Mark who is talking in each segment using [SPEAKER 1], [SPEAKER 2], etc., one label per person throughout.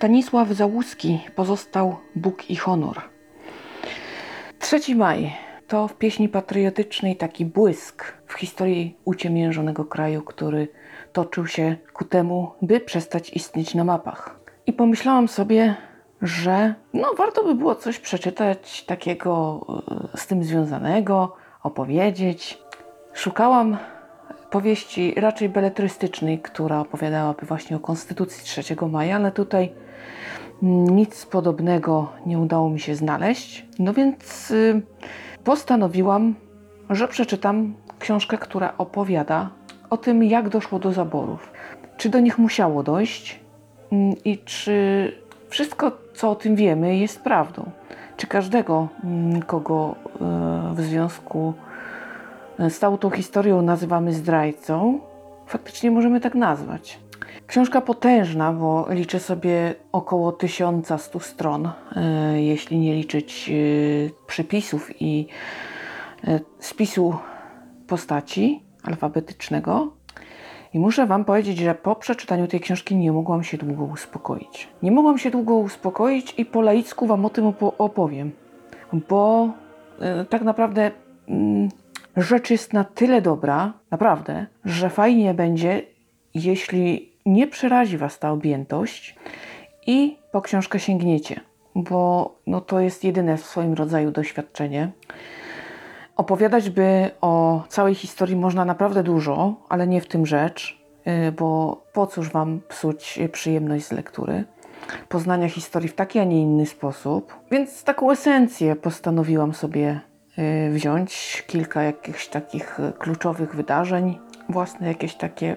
[SPEAKER 1] Stanisław Załuski pozostał Bóg i honor. 3 maj to w pieśni patriotycznej taki błysk w historii uciemiężonego kraju, który toczył się ku temu, by przestać istnieć na mapach. I pomyślałam sobie, że no warto by było coś przeczytać takiego e, z tym związanego, opowiedzieć. Szukałam powieści raczej beletrystycznej, która opowiadałaby właśnie o Konstytucji 3 maja, ale tutaj nic podobnego nie udało mi się znaleźć. No więc y, postanowiłam, że przeczytam książkę, która opowiada o tym, jak doszło do zaborów. Czy do nich musiało dojść mm, i czy wszystko, co o tym wiemy, jest prawdą. Czy każdego, mm, kogo y, w związku z całą tą historią nazywamy zdrajcą, faktycznie możemy tak nazwać. Książka potężna, bo liczy sobie około 1100 stron, e, jeśli nie liczyć e, przepisów i e, spisu postaci alfabetycznego. I muszę Wam powiedzieć, że po przeczytaniu tej książki nie mogłam się długo uspokoić. Nie mogłam się długo uspokoić i po laicku Wam o tym opowiem, bo tak naprawdę mm, rzecz jest na tyle dobra, naprawdę, że fajnie będzie, jeśli nie przerazi Was ta objętość i po książkę sięgniecie, bo no, to jest jedyne w swoim rodzaju doświadczenie. Opowiadać by o całej historii można naprawdę dużo, ale nie w tym rzecz, y, bo po cóż Wam psuć przyjemność z lektury poznania historii w taki, a nie inny sposób. Więc taką esencję postanowiłam sobie wziąć kilka jakichś takich y, kluczowych wydarzeń, własne jakieś takie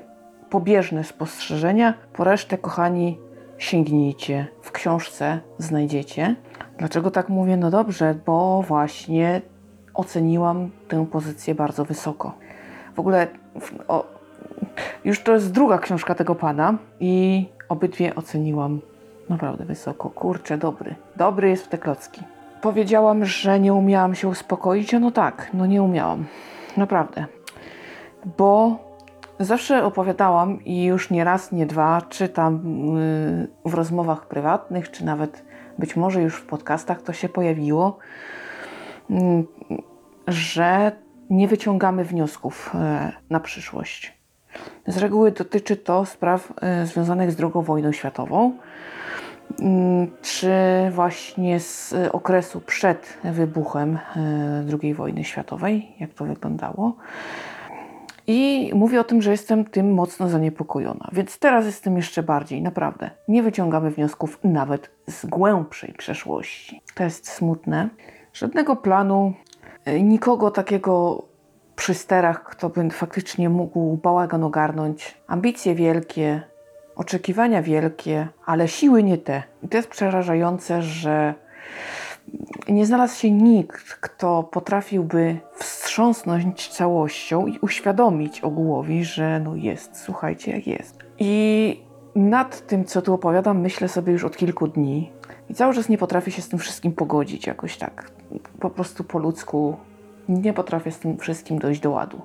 [SPEAKER 1] pobieżne spostrzeżenia. Po resztę, kochani, sięgnijcie. W książce znajdziecie. Dlaczego tak mówię? No dobrze, bo właśnie oceniłam tę pozycję bardzo wysoko. W ogóle o, już to jest druga książka tego pana i obydwie oceniłam naprawdę wysoko. Kurczę, dobry. Dobry jest w te klocki powiedziałam, że nie umiałam się uspokoić, no tak, no nie umiałam. Naprawdę. Bo zawsze opowiadałam i już nie raz, nie dwa, czy tam yy, w rozmowach prywatnych, czy nawet być może już w podcastach to się pojawiło, yy, że nie wyciągamy wniosków yy, na przyszłość. Z reguły dotyczy to spraw y, związanych z II wojną światową Mm, czy właśnie z okresu przed wybuchem e, II wojny światowej, jak to wyglądało. I mówię o tym, że jestem tym mocno zaniepokojona. Więc teraz jestem jeszcze bardziej, naprawdę. Nie wyciągamy wniosków nawet z głębszej przeszłości. To jest smutne. Żadnego planu, e, nikogo takiego przy sterach, kto by faktycznie mógł bałagan ogarnąć. Ambicje wielkie, oczekiwania wielkie, ale siły nie te. I to jest przerażające, że nie znalazł się nikt, kto potrafiłby wstrząsnąć całością i uświadomić ogółowi, że no jest, słuchajcie, jak jest. I nad tym, co tu opowiadam, myślę sobie już od kilku dni. I cały czas nie potrafię się z tym wszystkim pogodzić jakoś tak. Po prostu po ludzku nie potrafię z tym wszystkim dojść do ładu.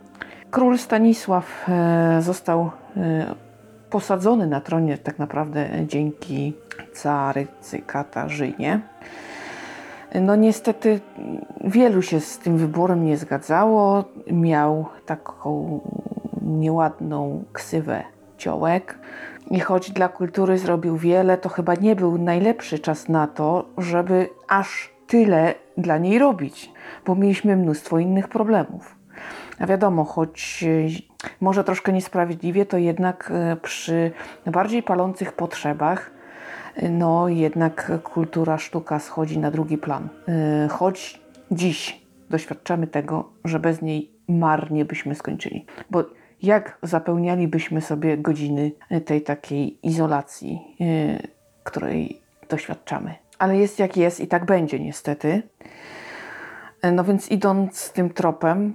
[SPEAKER 1] Król Stanisław e, został e, posadzony na tronie tak naprawdę dzięki carycy Katarzynie. No niestety wielu się z tym wyborem nie zgadzało. Miał taką nieładną ksywę ciołek. I choć dla kultury zrobił wiele, to chyba nie był najlepszy czas na to, żeby aż tyle dla niej robić, bo mieliśmy mnóstwo innych problemów. Wiadomo, choć e, może troszkę niesprawiedliwie, to jednak e, przy bardziej palących potrzebach, e, no jednak kultura, sztuka schodzi na drugi plan. Choć dziś doświadczamy tego, że bez niej marnie byśmy skończyli. Bo jak zapełnialibyśmy sobie godziny tej takiej izolacji, której doświadczamy. Ale jest jak jest i tak będzie niestety. No więc idąc tym tropem,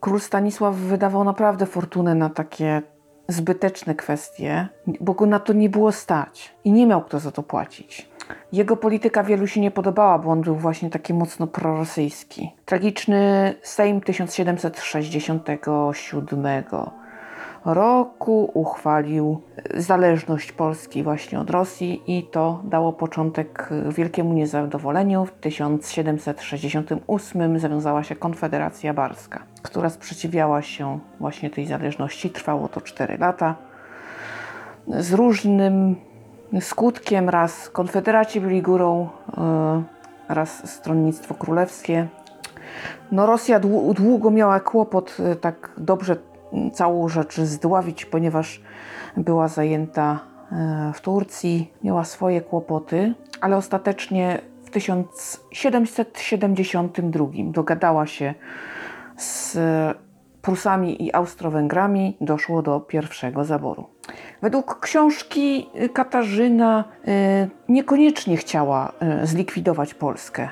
[SPEAKER 1] król Stanisław wydawał naprawdę fortunę na takie zbyteczne kwestie, bo go na to nie było stać i nie miał kto za to płacić. Jego polityka wielu się nie podobała, bo on był właśnie taki mocno prorosyjski. Tragiczny Sejm 1767 roku uchwalił zależność Polski właśnie od Rosji i to dało początek wielkiemu niezadowoleniu. W 1768 zawiązała się Konfederacja Barska, która sprzeciwiała się właśnie tej zależności. Trwało to 4 lata. Z różnym skutkiem raz konfederaci byli górą, e, raz stronnictwo królewskie. No Rosja długo miała kłopot e, tak dobrze całą rzecz zdławić, ponieważ była zajęta e, w Turcji, miała swoje kłopoty, ale ostatecznie w 1772 dogadała się z Prusami i Austro-Węgrami, doszło do pierwszego zaboru. Według książki Katarzyna e, niekoniecznie chciała e, zlikwidować Polskę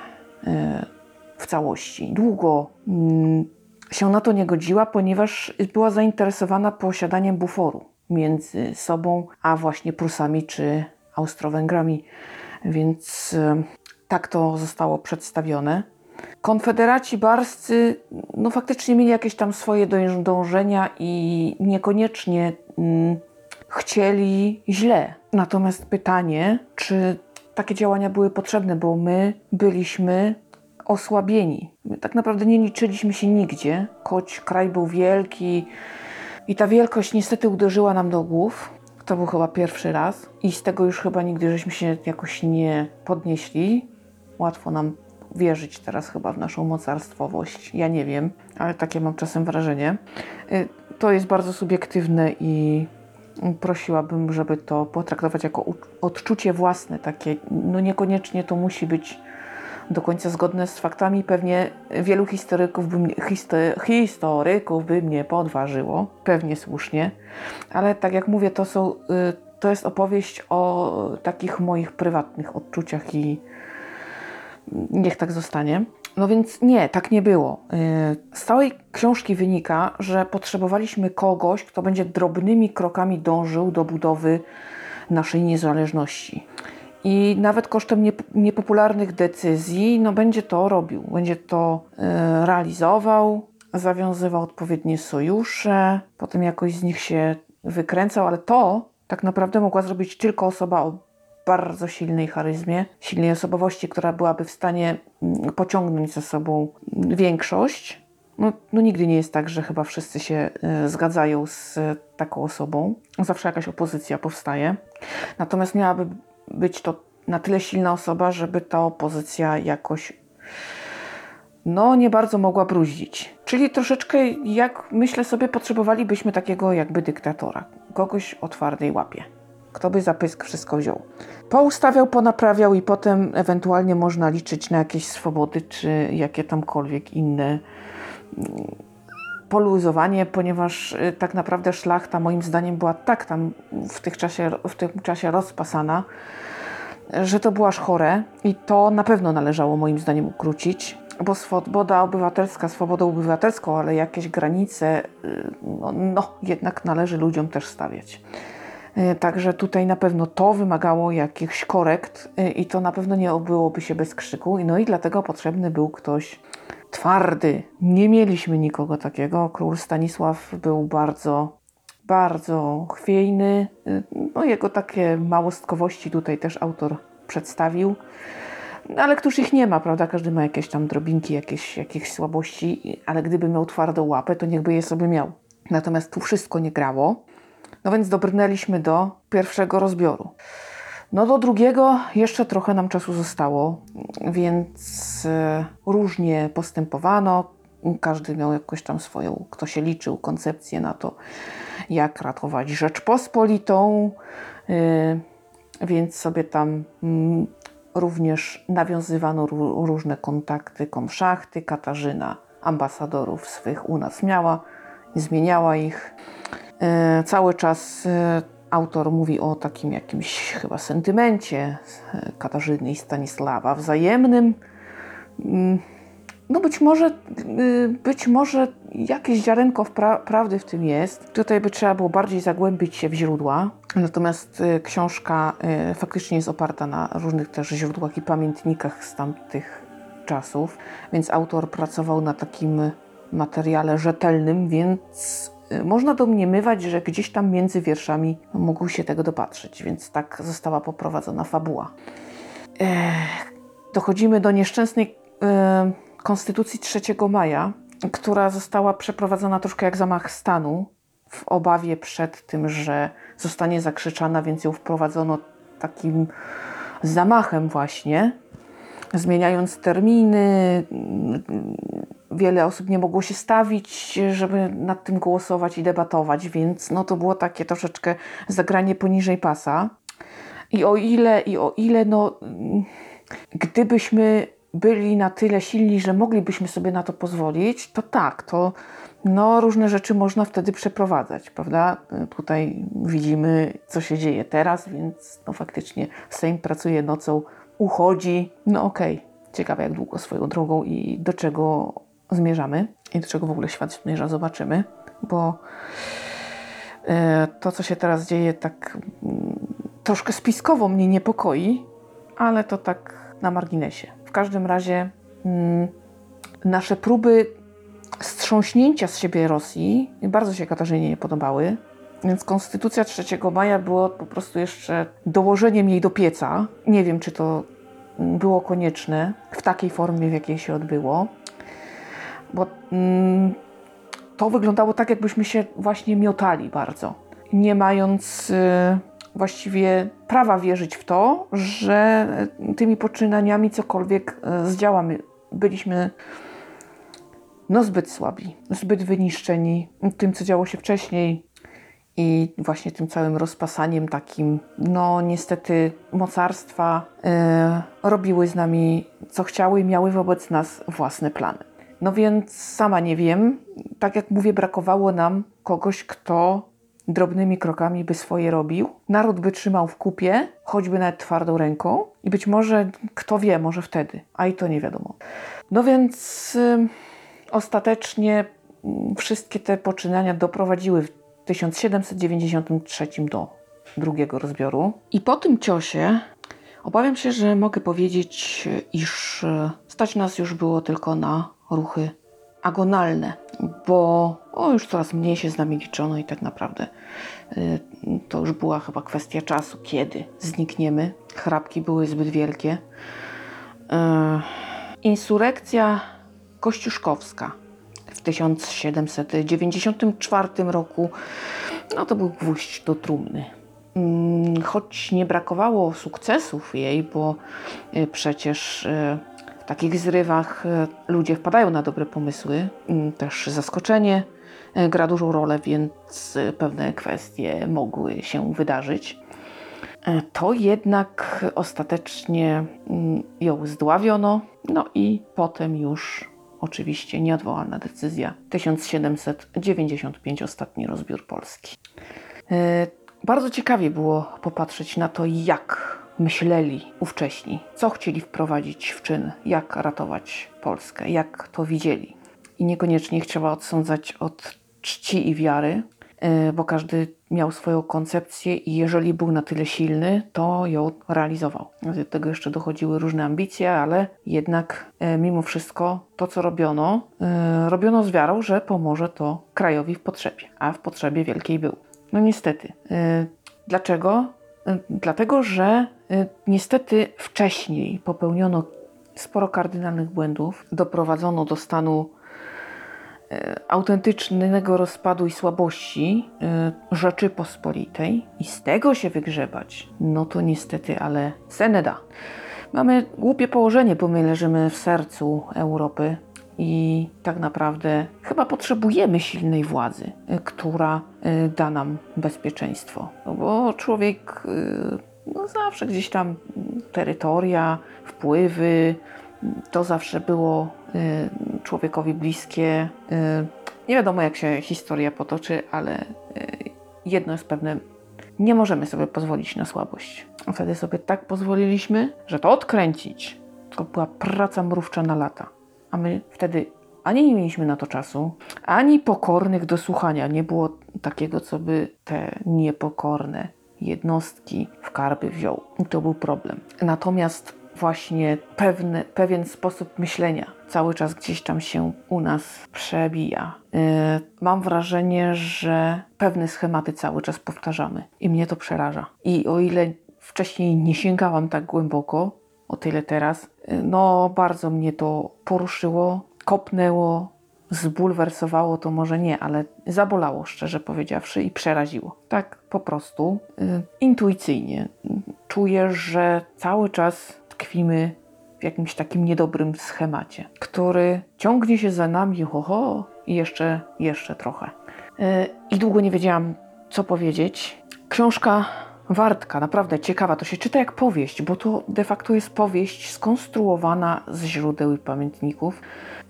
[SPEAKER 1] w całości. Długo mm, się na to nie godziła, ponieważ była zainteresowana posiadaniem buforu między sobą a właśnie Prusami czy Austro-Węgrami, więc e, tak to zostało przedstawione. Konfederaci barscy no faktycznie mieli jakieś tam swoje dążenia i niekoniecznie mm, chcieli źle. Natomiast pytanie, czy takie działania były potrzebne, bo my byliśmy osłabieni. My tak naprawdę nie liczyliśmy się nigdzie, choć kraj był wielki i ta wielkość niestety uderzyła nam do głów. To był chyba pierwszy raz i z tego już chyba nigdy żeśmy się jakoś nie podnieśli. Łatwo nam wierzyć teraz chyba w naszą mocarstwowość. Ja nie wiem, ale takie mam czasem wrażenie. Y, to jest bardzo subiektywne i prosiłabym, żeby to potraktować jako odczucie własne, takie, no niekoniecznie to musi być do końca zgodne z faktami. Pewnie wielu historyków by mnie, historyków by mnie podważyło, pewnie słusznie, ale tak jak mówię, to, są, y, to jest opowieść o takich moich prywatnych odczuciach i niech tak zostanie. No więc nie, tak nie było. Y, z całej książki wynika, że potrzebowaliśmy kogoś, kto będzie drobnymi krokami dążył do budowy naszej niezależności i nawet kosztem niepopularnych decyzji, no będzie to robił, będzie to e, realizował, zawiązywał odpowiednie sojusze, potem jakoś z nich się wykręcał, ale to tak naprawdę mogła zrobić tylko osoba o bardzo silnej charyzmie, silnej osobowości, która byłaby w stanie mm, pociągnąć za sobą większość. No, no, nigdy nie jest tak, że chyba wszyscy się y, zgadzają z taką osobą. Zawsze jakaś opozycja powstaje. Natomiast miałaby być to na tyle silna osoba, żeby ta opozycja jakoś no nie bardzo mogła bruździć. Czyli troszeczkę, jak myślę sobie, potrzebowalibyśmy takiego jakby dyktatora. Kogoś o twardej łapie. Kto by za pysk wszystko wziął. Poustawiał, ponaprawiał i potem ewentualnie można liczyć na jakieś swobody, czy jakie tamkolwiek inne mm, poluzowanie, ponieważ y, tak naprawdę szlachta moim zdaniem była tak tam w, tych czasie, w tym czasie rozpasana, że to było aż chore i to na pewno należało moim zdaniem ukrócić, bo swoboda obywatelska, swobodą obywatelską, ale jakieś granice, y, no, no jednak należy ludziom też stawiać. Y, także tutaj na pewno to wymagało jakichś korekt i to na pewno nie obyłoby się bez krzyku. No i dlatego potrzebny był ktoś twardy. Nie mieliśmy nikogo takiego. Król Stanisław był bardzo, bardzo chwiejny. No, jego takie małostkowości tutaj też autor przedstawił. Ale któż ich nie ma, prawda? Każdy ma jakieś tam drobinki, jakieś, jakieś słabości, ale gdyby miał twardą łapę, to niechby je sobie miał. Natomiast tu wszystko nie grało. No więc dobrnęliśmy do pierwszego rozbioru. No do drugiego jeszcze trochę nam czasu zostało, więc e, różnie postępowano. Każdy miał jakąś tam swoją, kto się liczył, koncepcję na to, jak ratować Rzeczpospolitą, e, więc sobie tam mm, również nawiązywano różne kontakty, konszachty. Katarzyna ambasadorów swych u nas miała, zmieniała ich. E, cały czas Autor mówi o takim jakimś chyba sentymencie Katarzyny i Stanisława, wzajemnym. Mm, no być może, y, być może jakieś ziarenko pra prawdy w tym jest. Tutaj by trzeba było bardziej zagłębić się w źródła. Natomiast y, książka y, faktycznie jest oparta na różnych też źródłach i pamiętnikach z tamtych czasów, więc autor pracował na takim materiale rzetelnym, więc można domniemywać, że gdzieś tam między wierszami mógł się tego dopatrzyć, więc tak została poprowadzona fabuła. Dochodzimy do nieszczęsnej konstytucji 3 maja, która została przeprowadzona troszkę jak zamach stanu, w obawie przed tym, że zostanie zakrzyczana, więc ją wprowadzono takim zamachem właśnie, zmieniając terminy. Wiele osób nie mogło się stawić, żeby nad tym głosować i debatować, więc no to było takie troszeczkę zagranie poniżej pasa. I o ile, i o ile, no, gdybyśmy byli na tyle silni, że moglibyśmy sobie na to pozwolić, to tak, to no, różne rzeczy można wtedy przeprowadzać, prawda? Tutaj widzimy, co się dzieje teraz, więc no, faktycznie Sejm pracuje nocą, uchodzi. No okej, okay. ciekawe jak długo swoją drogą i do czego zmierzamy i do czego w ogóle świat zmierza, zobaczymy, bo e, to, co się teraz dzieje, tak mm, troszkę spiskowo mnie niepokoi, ale to tak na marginesie. W każdym razie mm, nasze próby strząśnięcia z siebie Rosji bardzo się Katarzynie nie podobały. Więc konstytucja 3 maja było po prostu jeszcze dołożeniem jej do pieca. Nie wiem, czy to było konieczne w takiej formie, w jakiej się odbyło, bo mm, to wyglądało tak, jakbyśmy się właśnie miotali bardzo, nie mając y, właściwie prawa wierzyć w to, że tymi poczynaniami cokolwiek y, zdziałamy. Byliśmy no zbyt słabi, zbyt wyniszczeni tym, co działo się wcześniej i właśnie tym całym rozpasaniem takim, no niestety mocarstwa yy, robiły z nami co chciały i miały wobec nas własne plany. No więc sama nie wiem, tak jak mówię, brakowało nam kogoś, kto drobnymi krokami by swoje robił. Naród by trzymał w kupie, choćby nawet twardą ręką i być może, kto wie, może wtedy, a i to nie wiadomo. No więc... Ostatecznie mm, wszystkie te poczynania doprowadziły w 1793 do drugiego rozbioru. I po tym ciosie obawiam się, że mogę powiedzieć, iż e, stać nas już było tylko na ruchy agonalne, bo o, już coraz mniej się z nami liczono i tak naprawdę y, to już była chyba kwestia czasu, kiedy znikniemy. Chrapki były zbyt wielkie. Y, insurekcja Kościuszkowska w 1794 roku. No to był gwóźdź do trumny. Mm, choć nie brakowało sukcesów jej, bo y, przecież y, w takich zrywach y, ludzie wpadają na dobre pomysły, mm, też zaskoczenie gra dużą rolę, więc pewne kwestie mogły się wydarzyć. To jednak ostatecznie mm, ją zdławiono, no i potem już Oczywiście nieodwołalna decyzja 1795, ostatni rozbiór Polski. Bardzo ciekawie było popatrzeć na to, jak myśleli ówcześni, co chcieli wprowadzić w czyn, jak ratować Polskę, jak to widzieli. I niekoniecznie trzeba odsądzać od czci i wiary, e, bo każdy miał swoją koncepcję i jeżeli był na tyle silny, to ją realizował. Do tego jeszcze dochodziły różne ambicje, ale jednak e, mimo wszystko to, co robiono, e, robiono z wiarą, że pomoże to krajowi w potrzebie, a w potrzebie wielkiej był. No niestety. E, dlaczego? Dlatego, że niestety wcześniej popełniono sporo kardynalnych błędów, doprowadzono do stanu autentycznego rozpadu i słabości Rzeczypospolitej i z tego się wygrzebać, no to niestety, ale Seneda. Mamy głupie położenie, bo my leżymy w sercu Europy i tak naprawdę chyba potrzebujemy silnej władzy, e, która da nam bezpieczeństwo. No bo człowiek no zawsze gdzieś tam terytoria, wpływy, to zawsze było y, człowiekowi bliskie. Y, nie wiadomo, jak się historia potoczy, ale y, jedno jest pewne: nie możemy sobie pozwolić na słabość. Wtedy sobie tak pozwoliliśmy, że to odkręcić to była praca mrówcza na lata. A my wtedy ani nie mieliśmy na to czasu, ani pokornych do słuchania. Nie było takiego, co by te niepokorne jednostki w karby wziął. I to był problem. Natomiast właśnie pewne, pewien sposób myślenia cały czas gdzieś tam się u nas przebija. Yy, mam wrażenie, że pewne schematy cały czas powtarzamy i mnie to przeraża. I o ile wcześniej nie sięgałam tak głęboko, o tyle teraz, no bardzo mnie to poruszyło, kopnęło, zbulwersowało to może nie, ale zabolało, szczerze powiedziawszy, i przeraziło. Tak po prostu y, intuicyjnie czuję, że cały czas tkwimy w jakimś takim niedobrym schemacie, który ciągnie się za nami, ho, ho i jeszcze, jeszcze trochę. Y, I długo nie wiedziałam, co powiedzieć. Książka Wartka, naprawdę ciekawa, to się czyta jak powieść, bo to de facto jest powieść skonstruowana z źródeł i pamiętników.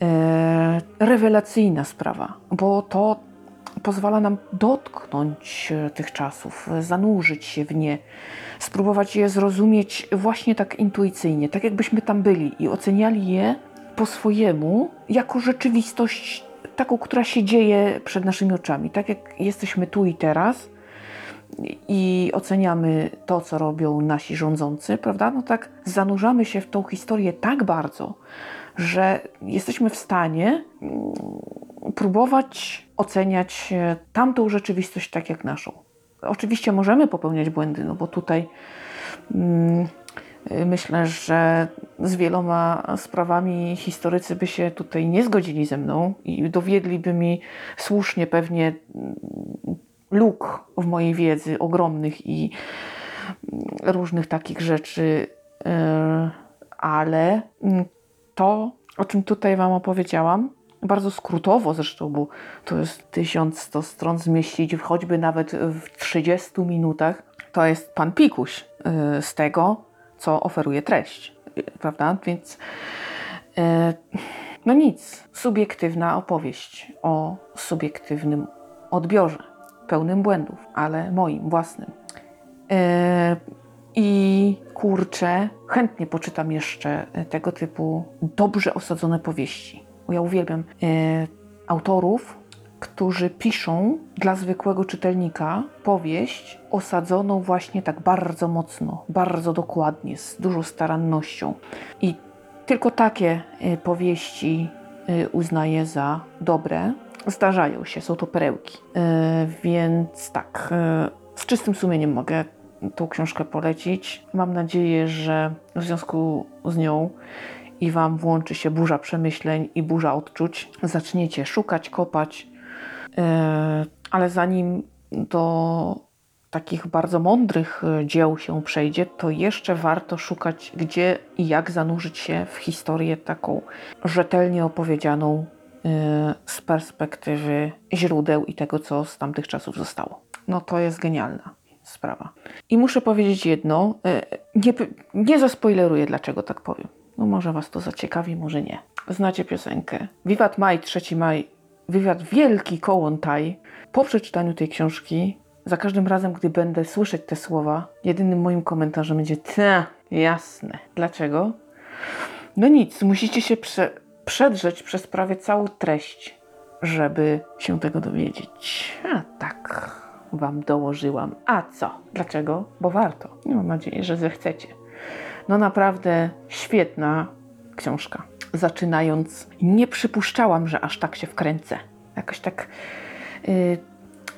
[SPEAKER 1] E, rewelacyjna sprawa, bo to pozwala nam dotknąć e, tych czasów, zanurzyć się w nie, spróbować je zrozumieć właśnie tak intuicyjnie, tak jakbyśmy tam byli i oceniali je po swojemu, jako rzeczywistość taką, która się dzieje przed naszymi oczami. Tak jak jesteśmy tu i teraz i oceniamy to, co robią nasi rządzący, prawda? No tak zanurzamy się w tą historię tak bardzo, że jesteśmy w stanie mm, próbować oceniać e, tamtą rzeczywistość tak jak naszą. Oczywiście możemy popełniać błędy, no bo tutaj mm, myślę, że z wieloma sprawami historycy by się tutaj nie zgodzili ze mną i dowiedliby mi słusznie pewnie mm, luk w mojej wiedzy ogromnych i różnych takich rzeczy, e, ale to, o czym tutaj Wam opowiedziałam, bardzo skrótowo zresztą, bo to jest 1100 stron zmieścić, choćby nawet w 30 minutach, to jest pan Pikuś y, z tego, co oferuje treść, prawda? Więc no nic, subiektywna opowieść o subiektywnym odbiorze, pełnym błędów, ale moim własnym. Y, i kurczę, chętnie poczytam jeszcze e, tego typu dobrze osadzone powieści. Ja uwielbiam e, autorów, którzy piszą dla zwykłego czytelnika powieść osadzoną właśnie tak bardzo mocno, bardzo dokładnie, z dużą starannością. I tylko takie e, powieści e, uznaję za dobre. Zdarzają się, są to perełki. E, więc tak, z czystym sumieniem mogę tą książkę polecić. Mam nadzieję, że w związku z nią i Wam włączy się burza przemyśleń i burza odczuć. Zaczniecie szukać, kopać, yy, ale zanim do takich bardzo mądrych e, dzieł się przejdzie, to jeszcze warto szukać, gdzie i jak zanurzyć się w historię taką rzetelnie opowiedzianą z perspektywy źródeł i tego, co z tamtych czasów zostało. No to jest genialna sprawa. I muszę powiedzieć jedno, e, nie, nie zaspoileruję, dlaczego tak powiem. No może Was to zaciekawi, może nie. Znacie piosenkę. Wiwat Maj, 3 maj, wywiad wielki Kołątaj. Po przeczytaniu tej książki, za każdym razem, gdy będę słyszeć te słowa, jedynym moim komentarzem będzie ta, jasne. Dlaczego? No nic, musicie się prze, przedrzeć przez prawie całą treść, żeby się tego dowiedzieć. A tak wam dołożyłam. A co? Dlaczego? Bo warto. Mam nadzieję, że zechcecie. No naprawdę świetna książka. Zaczynając, nie przypuszczałam, że aż tak się wkręcę. Jakoś tak yy,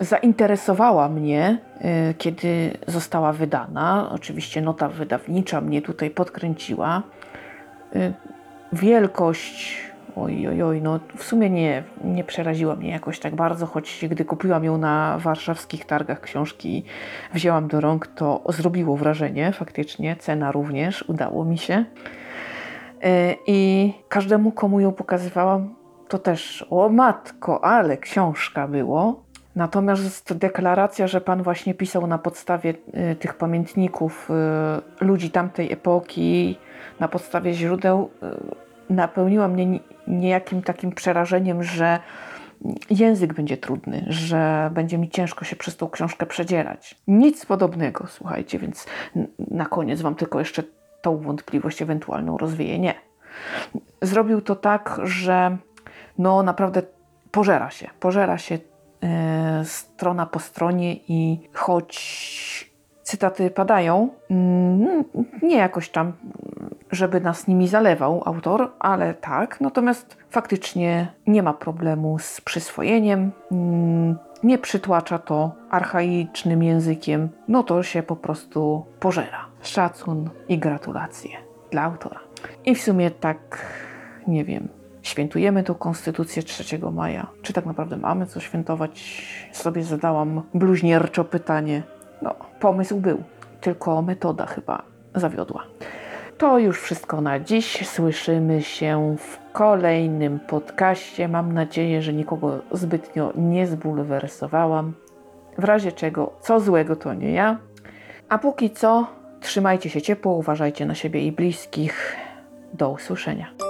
[SPEAKER 1] zainteresowała mnie, yy, kiedy została wydana. Oczywiście nota wydawnicza mnie tutaj podkręciła. Yy, wielkość Oj, oj, oj, no w sumie nie, nie przeraziła mnie jakoś tak bardzo, choć gdy kupiłam ją na warszawskich targach książki wzięłam do rąk, to zrobiło wrażenie faktycznie, cena również, udało mi się. E, I każdemu, komu ją pokazywałam, to też, o matko, ale książka było. Natomiast deklaracja, że pan właśnie pisał na podstawie y, tych pamiętników y, ludzi tamtej epoki, na podstawie źródeł, y, napełniła mnie niejakim takim przerażeniem, że język będzie trudny, że będzie mi ciężko się przez tą książkę przedzierać. Nic podobnego, słuchajcie, więc na koniec Wam tylko jeszcze tą wątpliwość ewentualną rozwieję. Nie. Zrobił to tak, że no naprawdę pożera się, pożera się strona po stronie i choć cytaty padają, mm, nie jakoś tam żeby nas nimi zalewał autor, ale tak. Natomiast faktycznie nie ma problemu z przyswojeniem. Mm, Nie przytłacza to archaicznym językiem, no to się po prostu pożera. Szacun i gratulacje dla autora. I w sumie tak, nie wiem, świętujemy tą konstytucję 3 maja. Czy tak naprawdę mamy co świętować? Sobie zadałam bluźnierczo pytanie. No, pomysł był, tylko metoda chyba zawiodła. To już wszystko na dziś. Słyszymy się w kolejnym podcaście. Mam nadzieję, że nikogo zbytnio nie zbulwersowałam. W razie czego, co złego to nie ja. A póki co, trzymajcie się ciepło, uważajcie na siebie i bliskich. Do usłyszenia.